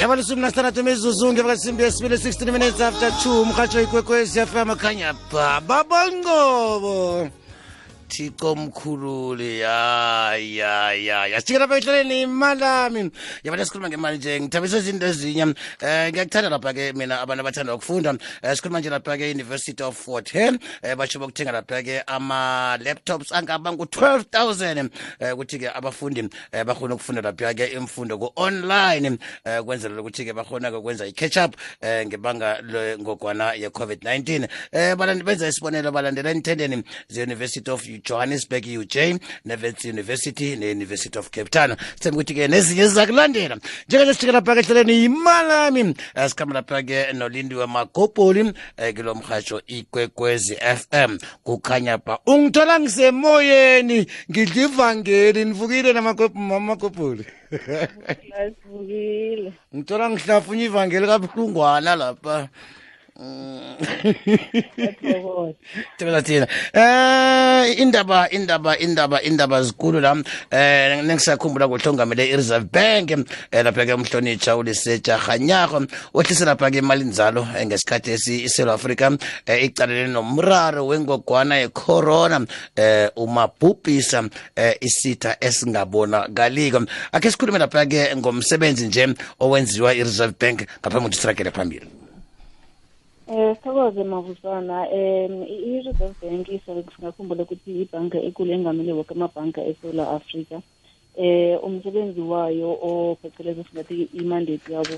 yaba lisumi nasithandathu imizuzu ngemva kwesimbi yesibili 16 minutes after 2 umrhatsho ikwekwezi fm khanya ba babanqobo thixo mkhululi ya ya ya yasijikela lapha ehleleni imalami yabana sikhuluma ngemali nje ngithabisa izinto ezinye. Um ngiyakuthanda lapha-ke mina abantu abathanda ukufunda. Um sikhuluma nje lapha-ke university of fort hare um basho bokuthenga lapha-ke ama-laptops angaba ngu-12 000 um ukuthi-ke abafundi um bakhona ukufunda lapha-ke imfundo ku-online. Um kwenzela ukuthi-ke bakhona-ke ukwenza i-catch up um ngebanga ngogwana ye-covid-19 um benza isibonelo balandela entendeni ze-university of johannesburg uj nevets university ne-university of cape town. Sithemba ukuthi-ke nezinye zizakulandela njenganje sijike lapha-ke ehleleni yimalami um sikhamba lapha-ke nolindiwe magobholi um kilo mhatsho ikwekwezi fm kukhanya ba ungithola ngisemoyeni ngidla ivangeli nivukile namagobholi ngithola ngihlafunya ivangeli kabuhlungwana lapha. Tibela thina. Eh indaba indaba indaba indaba zikulu la. Eh nengisakhumbula kuhlongamele iReserve Bank. Eh lapha ke umhlonitsha uliseja Khanyago ohlise lapha ke imali inzalo eh, ngesikhathi esi iSouth Africa eh, icalene nomraro wengogwana yecorona. Eh umabhubhisa eh, isitha esingabona galiko akhe sikhulume lapha ke ngomsebenzi nje owenziwa iReserve Bank ngaphambi kokuthi sirakele phambili. Eh sithokoze mavusana em i-Reserve Bank singakhumbula ukuthi ibhanka enkulu engamele wonke amabhanka eSouth Africa eh umsebenzi wayo opheceleza singathi i-mandate yabo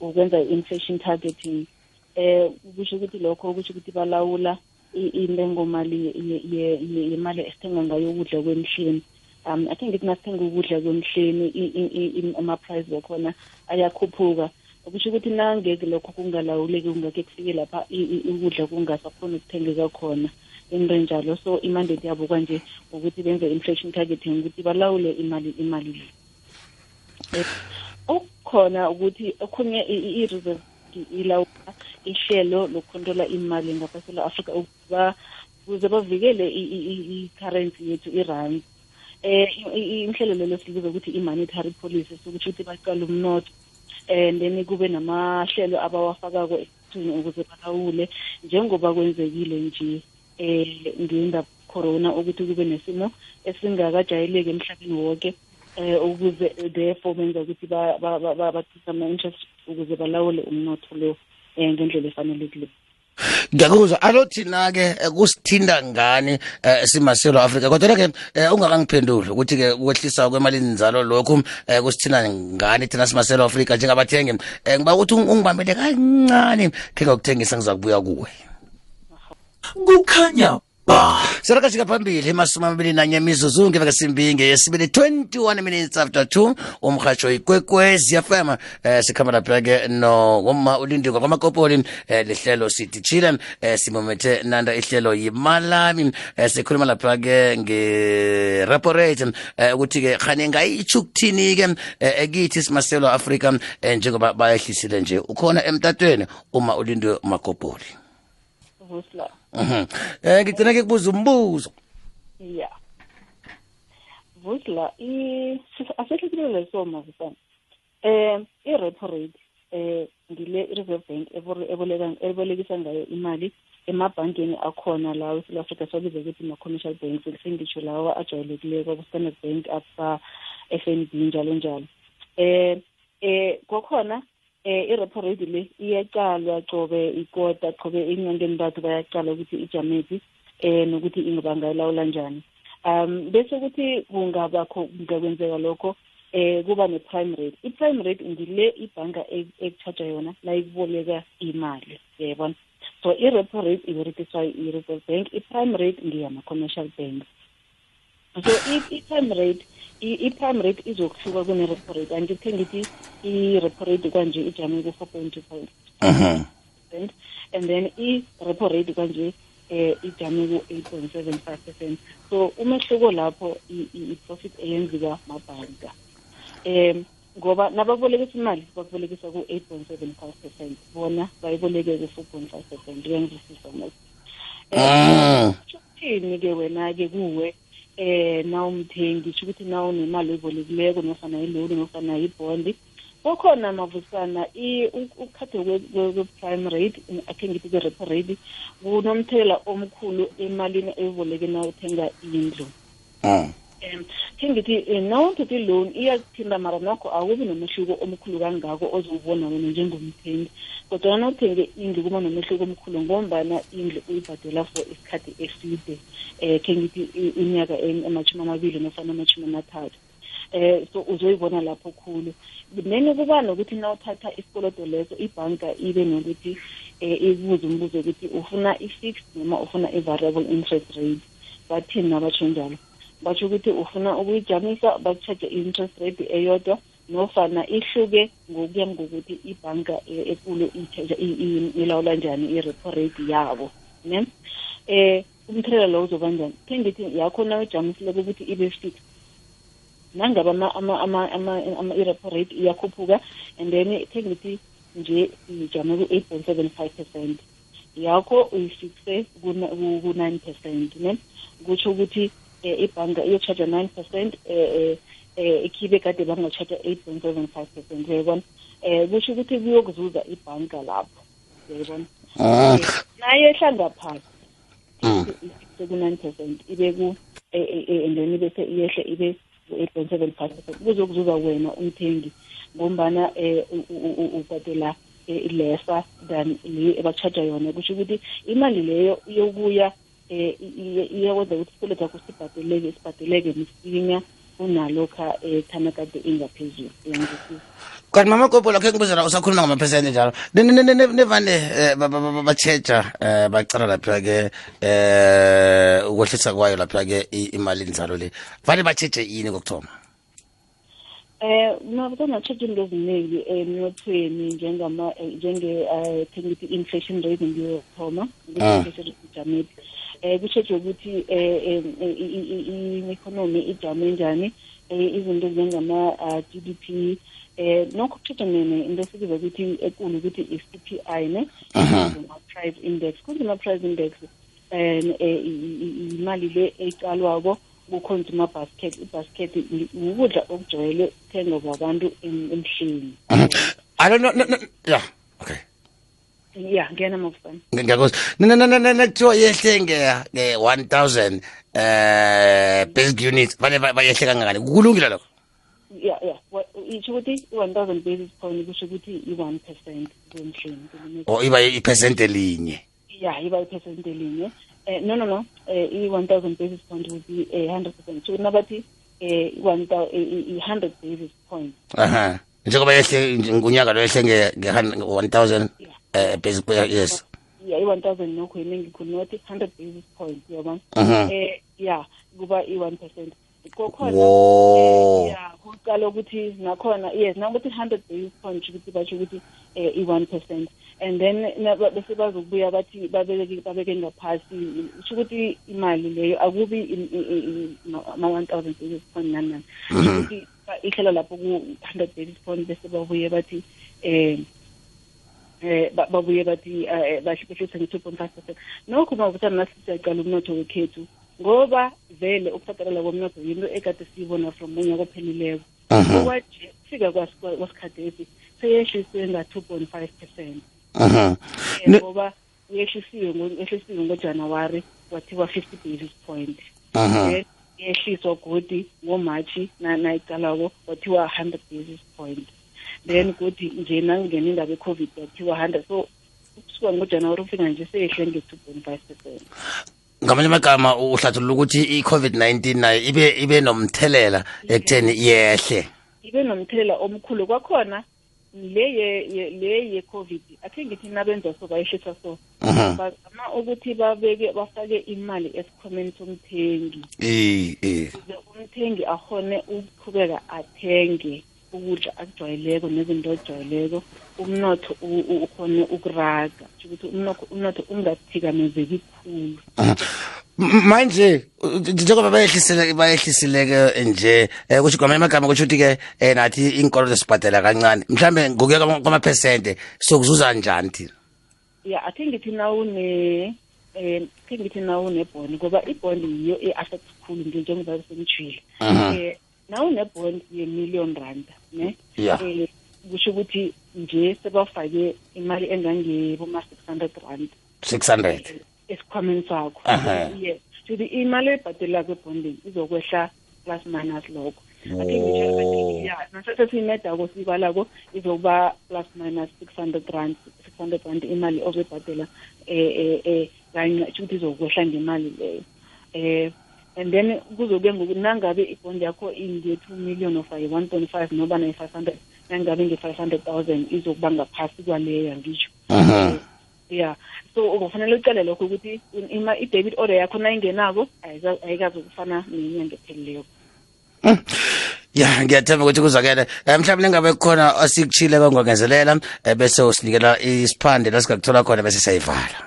ukwenza i-inflation targeting eh kusho ukuthi lokho kusho ukuthi balawula intengomali yemali esithenga ngayo ukudla kwemhleni um i think ngithi nasithenga ukudla kwemhleni ama-price wakhona ayakhuphuka. Kusho ukuthi nangeke lokho kungalawuleki kungake kufike lapha ukudla kungasakhona ukuthengeka khona into njalo so imandate yabo kwanje ukuthi benze inflation targeting ukuthi balawule imali imali le. Eh, okukhona ukuthi okhunye i-reserve ilawula ihlelo lokukhontrola imali ngaphasela Africa ukuze bavikele i-currency yethu irand. Um inhlelo lelo silibiza ukuthi i-monetary policy sokutsho ukuthi baqala umnotho and then kube namahlelo abawafakako ekuthini ukuze balawule njengoba kwenzekile nje eh ngendaba corona ukuthi kube nesimo esingakajayeleki emhlabeni wonke eh ukuze therefore benza ukuthi bathisa ama-interest ukuze balawule umnotho lo um ngendlela efanelekileyo ngiyakuzwa. Alo thina-ke eh, kusithinda ngani um simaselo afrika? Kodwa-ke um ungakangiphenduli ukuthi-ke ukwehlisa kwemali nzalo lokhu um kusithinda ngani thina simaselo afrika? Njengabathengi ngiba ukuthi ungibambele kancane. Khe ngakuthengisa ngiza kubuya kuwe. Kukhanya sirakashika phambili emasumi amabili nanye mizuzu ngeva kasimbinge yesibili 21 minutes after 2 umrhatsho ikwekwezi fm eh sikhamba lapha-ke no woma ulindikwa kwamakopoli eh lihlelo siditshile eh simomethe nanda ihlelo yimalami. Eh sikhuluma lapha-ke nge-repo rate eh ukuthi-ke khane ngayitsho ukuthini-ke eh ekithi simaselo afrika eh njengoba bayehlisile nje ukhona emtatweni uma ulindiwe makopoli. Vusla Mhm. Eh ngigcina ke kubuza umbuzo. ya. Vusla asehlekilele so mavusana um i-repo rate um ngile i-reserve bank ebore- eboleka- ebolekisa ngayo imali emabhankeni akhona lawo eSouth Africa siwabiza ukuthi ma-commercial banks sengitsho lawa ajwayelekileko abo-standard bank aba F N B njalo njalo. Eh eh kwakhona eh i-repo rate le iyaqalwa cobe ikota cobe enyangeni bathu bayaqala ukuthi ijamephi eh nokuthi ingabangayilawula njani. Um bese ukuthi kungabakho kungakwenzeka lokho eh kuba ne-prime rate. I-prime rate ngile ibhanka ekuchaja yona la ikuboleka imali yayibona so i-repo rate iberekiswa i-reserve bank i-prime rate ngiyama-commercial banks so i- i-prime rate i-prime rate izokuhluka kune-repo rate. Angithe ngithi i-repo rate kwanje ijame ku-four point two Mhm. percent and then i-repo rate kwanje eh ijame ku-eight point seven five percent. So umehluko lapho i-profit eyenziwa mabhanka. Um ngoba nababolekisa imali bakubolekisa ku-eight point seven five percent. Bona bayiboleke ku-four point five percent. Kuyangizwisisa mos Mm. kuthini-ke wena-ke kuwe? Eh nawumthengi kusho ukuthi naw unemali ebolekileko nofana iloli nofana ibondi kokhona mavusana ukhathe kwe-prime rate akhe ngithi kwe-repo rate kunomthelela omkhulu emalini eboleke na uthenga indlu. Um khe ngithi eh, nawuthethe i-loan iyakuthinta mara nokho akubi nomehluko omkhulu kangako ozowubona wena njengomthengi. Kodwa nawuthenge indlu kuba nomehluko omkhulu ngombana indlu uyibhadela for isikhathi eside. Um khe ngithi iminyaka amashumi amabili nofana amashumi amathathu. Eh so uzoyibona lapho khulu. Then kuba nokuthi na uthatha isikoloto leso ibhanka ibe nokuthi eh ibuze umbuzo ukuthi ufuna i-fixed noma ufuna i-variable interest rate? Bathini nabatsho njalo? Batsho ukuthi ufuna ukuyijamisa baku-charge i-interest rate eyodwa nofana ihluke ngokuya ngokuthi ibhanka ekulu ilawula njani i-repo rate yabo ne? Eh umthelela lo uzoba njani? Khe ngithi yakho na uyijamisileko ukuthi ibe fixed nangabe i-repo rate iyakhuphuka and then khe ngithi nje ijame ku-eight point seven five percent. Yakho uyifixe ku-nine percent ne? Kutsho ukuthi um ibhanka iyo-charge nine percent um ikhibe kade bango-charge eight point seven five percent uyayibona? Um kusho ukuthi kuyokuzuza ibhanka lapho. Uyayibona? Nayehla ngaphasi ifixe ku-nine percent ibe ku and then bese iyehle ibe eight point seven five percent. Kuzokuzuza wena umthengi ngombana um ubhadela lesser than le ebachaja yona. Kusho ukuthi imali leyo iyokuya um iyakwenza ukuthi isikweletu sakho sibhadeleke sibhadeleke msinya kunalokha um thana kade ingaphezulu. Kanti mama gopola khe ngibuzela usakhuluma ngamaphesente njalo? Nevane batsheja um bacala laphiwa-ke um ukwehlisa kwayo laphiwa-ke imali nzalo le. Vane batsheje yini kokuthoma? Um nakusangatsheje into eziningi emnothweni njengama njenge um ngithi i-inflation rate i-inflation rate ijamile um kushejwe ukuthi um i-economy ijame njani um izinto njengama-g d p. Um nokho kuthetha nene into esikuza ukuthi ekulu ukuthi i-c p i ne? Consumer price index. Consumer price index um imali le ecalwako ku-consumer basket. Ibasket ukudla okujwayele kuthengwa kwabantu emhleni know no no yeah okay ya ngiyana mafana ngiyakuzwa nakuthiwa yehle nge-one thousand um basic units. Vane bayehle kangangani kulungile lokho? Ya ya ukuthi i-one thousand basis point kusho ukuthi i-one percent kwemhleni o iba iphesente linye ya iba iphesente linye eh no no no. Eh i-one thousand basis point would be a hundred percent. So nabathi eh i-hundred basis point. Aha. Njengoba yehle ngunyaka lo yehle nge-one thousand um basic yes. Ya i-one thousand nokho yiningi khulu nothi hundred basis point yabona eh ya kuba i-one percent. Kokhona ya kuqala ukuthi nakhona yes nakuthi 100 basis point ukuthi basho ukuthi eh i1 percent. And then bese bazokubuya bathi babeke babeke ngaphasi usho ukuthi imali leyo akubi ama 1000 basis point nani nani. Ukuthi ihlela lapho ku 100 basis point bese babuye bathi eh eh babuye bathi bahlisa nge-2.5 percent nokho mavuthana nasisiyaqala umnotho wekhethu ngoba vele ukuthathalela komnotho yinto ekade siyibona from unyaka kophelileko okwanje kufika kwasikhathesi seyehlisiwe nga-two point five percent. Ngoba yehlisiwe ngojanuwari kwathiwa fifty basis point. Yehliswa godi ngomatshi nayiqalako kwathiwa hundred basis point then godi nje nangena indaba ye-covid kwathiwa hundred so kusuka ngojanuwari ufika nje seyehle nge-two point five percent. Ngamanye amagama uhlathulula ukuthi i-covid-19 nayo ibe ibe nomthelela ekutheni yehle. Ibe nomthelela omkhulu. Kwakhona le ye le ye covid akhe ngithi nabenza so bayehlisa so. Bazama ukuthi babeke bafake imali esikhomeni somthengi. Eh eh umthengi akhone ukuqhubeka athenge. Ukudla akujwayeleko nezinto ojwayeleko umnotho ukhone ukuraga. Ukuthi umnotho ungathikamezeki khulu. Manje njengoba bayehlisile bayehlisileke nje eh kusho kwamanye amagama kusho ukuthi ke nathi inkolo sibhadela kancane. Mhlambe ngokuya kwamaphesente sokuzuza njani thina? Ya i think ngithi nawune um khe ngithi nawu nebond ngoba ibond yiyo e-affect khulu nje njengoba sengijile Mhm. um nawu nebond ye-million rand ne? Ya um kusho ukuthi nje sebafake imali engangebo-ma-six hundred rand. 600 esikhwameni sakho. Aha. yes futhi imali ebhadelako ebonding izokwehla plus minus lokho. Oh. ake ngisho ya nasethe siyimedako siyibalako izokuba plus minus six hundred rand six hundred rand imali ozoyibhadela eh eh eh kanye kusho ukuthi izokwehla ngemali leyo. Eh and then kuzoke ngoku nangabe ibond yakho inge-two million of ayi-one point five noba nayi-five hundred nangabe nge-five hundred thousand izokuba ngaphasi kwaleyo angisho Mhm. ya so kufanele ucele lokho ukuthi ima i-debit order yakho nayingenako ayika- ayikazi ukufana nenyanga ephelileyo ya ngiyathemba ukuthi kuzakele. Um mhlawumbe lengabe kukhona osikuchile kongongezelela eh, bese usinikela isiphande la singakuthola khona bese siyayivala.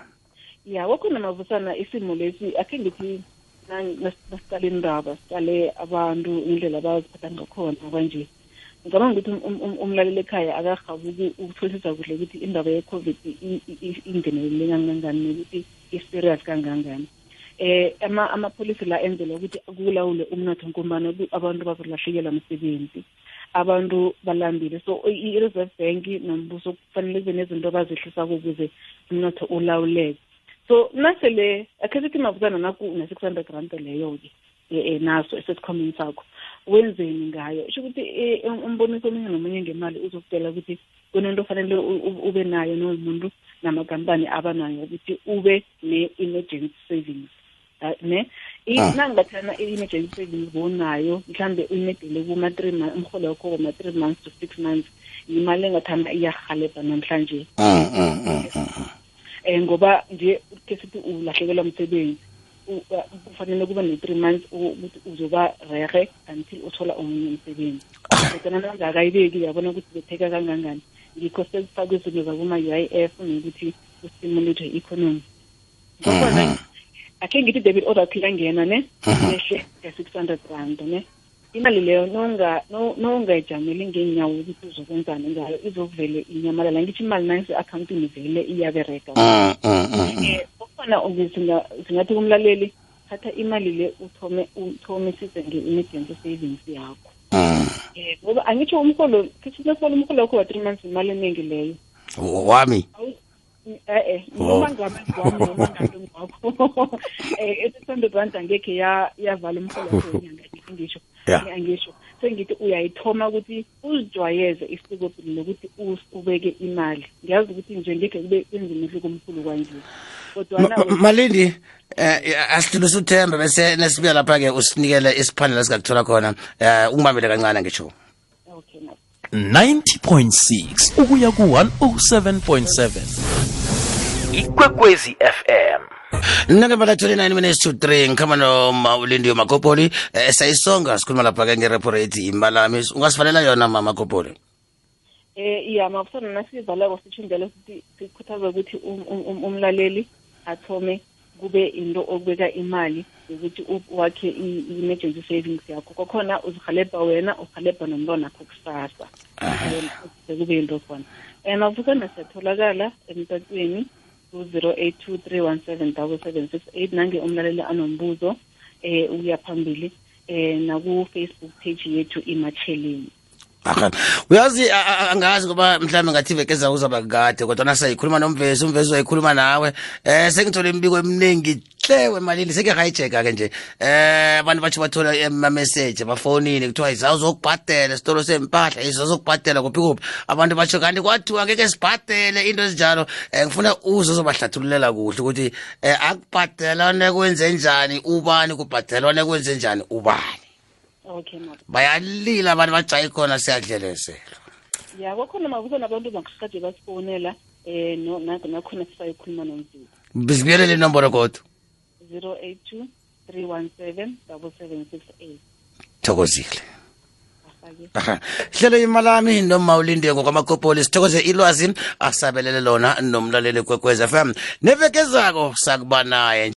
Ya wakhona mavusana isimo lesi akhe ngithi na- nas- nasiqale indaba siqale abantu indlela abaziphatha ngakhona kwanje. Ngicabanga ukuthi um- um- umlaleli ekhaya akahabuki ukutholisisa kuhle ukuthi indaba ye-covid i- i- i- ingenelele kangangani nokuthi i-serious kangangani. Eh ama amapholisi la enzela ukuthi kulawule umnotho ngombana ku- abantu bazolahlekelwa umsebenzi abantu balambile. So i- i-reserve bank nombuso kufanele kube nezinto abazehlisako ukuze umnotho ulawuleke. So nasele akhe sithi mavukana naku ne-six hundred rand leyo-ke um naso esesikhwameni sakho wenzeni ngayo isho ukuthi eh, um- umboniso omunye nomunye ngemali uzokutela ukuthi kunento ofanele u- u- ube nayo nomuntu namakampani abanayo ukuthi ube ne-emergency savings Ah, ne I- Ah. nangingathana i-emergency savings bonayo mhlambe uyimedele kuma-three months umholo wakho kuma-three months to six months yimali engathana iyahalebha namhlanje Mm, mm, mm, mm. Um ngoba nje ke sithi ulahlekelwa umsebenzi u- uh, kufanele kube ne-three months u- ukuthi uzoba rehe until uthola omunye umsebenzi. Kodwana nangakayibeki yabona ukuthi betheka kangangani. Ngikho sekufakwe izinto zaboma-u i f nokuthi kustimulate i-economy. Ngokhona akhe ngithi debit order khe yangena ne yehle nge-six hundred rand ne. Imali leyo nonga- no- nongayijameli ngeenyawo ukuthi uzokwenzani ngayo izovele inyamalala ngithi imali nayise-akhawuntini vele iyabereka okhona mm, mm, mm. eh singathi kumlaleli thatha imali le uthome uthomisise nge-emergency savings yakho um eh ngoba angitsho umholo kisinasola umholo wakho wa-three months imali eningi leyo wami e-e Oh. noma ngabe ngwami noma ngabe ngwakho um i-six hundred rand angekhe ya- yavala umholo wakho ngisho. Angisho sengithi uyayithoma ukuthi uzijwayeze isikopili lokuthi us- ubeke imali. Ngiyazi ukuthi nje ngekhe kube kwenza umehluko omkhulu kwanje. Kodwana Ma- ma- malindi eh asidlulisa uthemba bese nesibuya lapha-ke usinikele isiphande la singakuthola khona. Um ungibambele kancane ngisho. Okay na 90.6 ukuya ku-107.7 ikwekwezi fm nakembala 29 minutes to 3 ngikhamba noma ulindiyo makopoli um sayisonga sikhuluma lapha-ke ngerepo rate imbalami ungasivalela yona mama makopoli? Eh iya mafusana nasiyivaleko sitsho njalo sithi sikhuthaza ukuthi um- um- um- umlaleli athome kube into okubeka imali yokuthi wakhe i-emergency savings yakho. Kwakhona uzihalebha wena uhalebha nomntwanakho kusasa. Um, kube into khona. Um mafusana siyatholakala emtatweni ku-zero eight two three one seven double seven six eight. Nange umlaleli anombuzo um ukuya phambili um naku-facebook page yethu imatsheleni. Aha. uyazi a- a- angazi ngoba mhlawumbe ngathi iveke ezayo uzaba kade kodwa nasayikhuluma nomvezi umvezi uzayikhuluma nawe. Eh sengithole imibiko eminingi hle malini sengiyahayijeka ke nje. Eh abantu batsho bathola ama-message bafonini kuthiwa izawuzokubhadela isitolo sempahla izawuzokubhadela kuphi kuphi. Abantu batsho kanti kwathiwa ngeke sibhadele into ezinjalo. Um ngifuna uze uzobahlathululela kuhle ukuthi um akubhadelwane kwenze njani ubani kubhadelwane kwenze njani ubani. Okay bayalila abantu bajayi khona siyadlelezela ya kwakhona mabuza nabantu bangasikade basifowunela um nakhona sisayikhuluma nomzulu bizibuyelele inomboro kodwa 082 317 7768 thokozile. Hlelo imalami nomawulinde ngokwamakopoli sithokoze ilwazi asabelele lona nomlaleli kwekwez fm nevekezako sakuba naye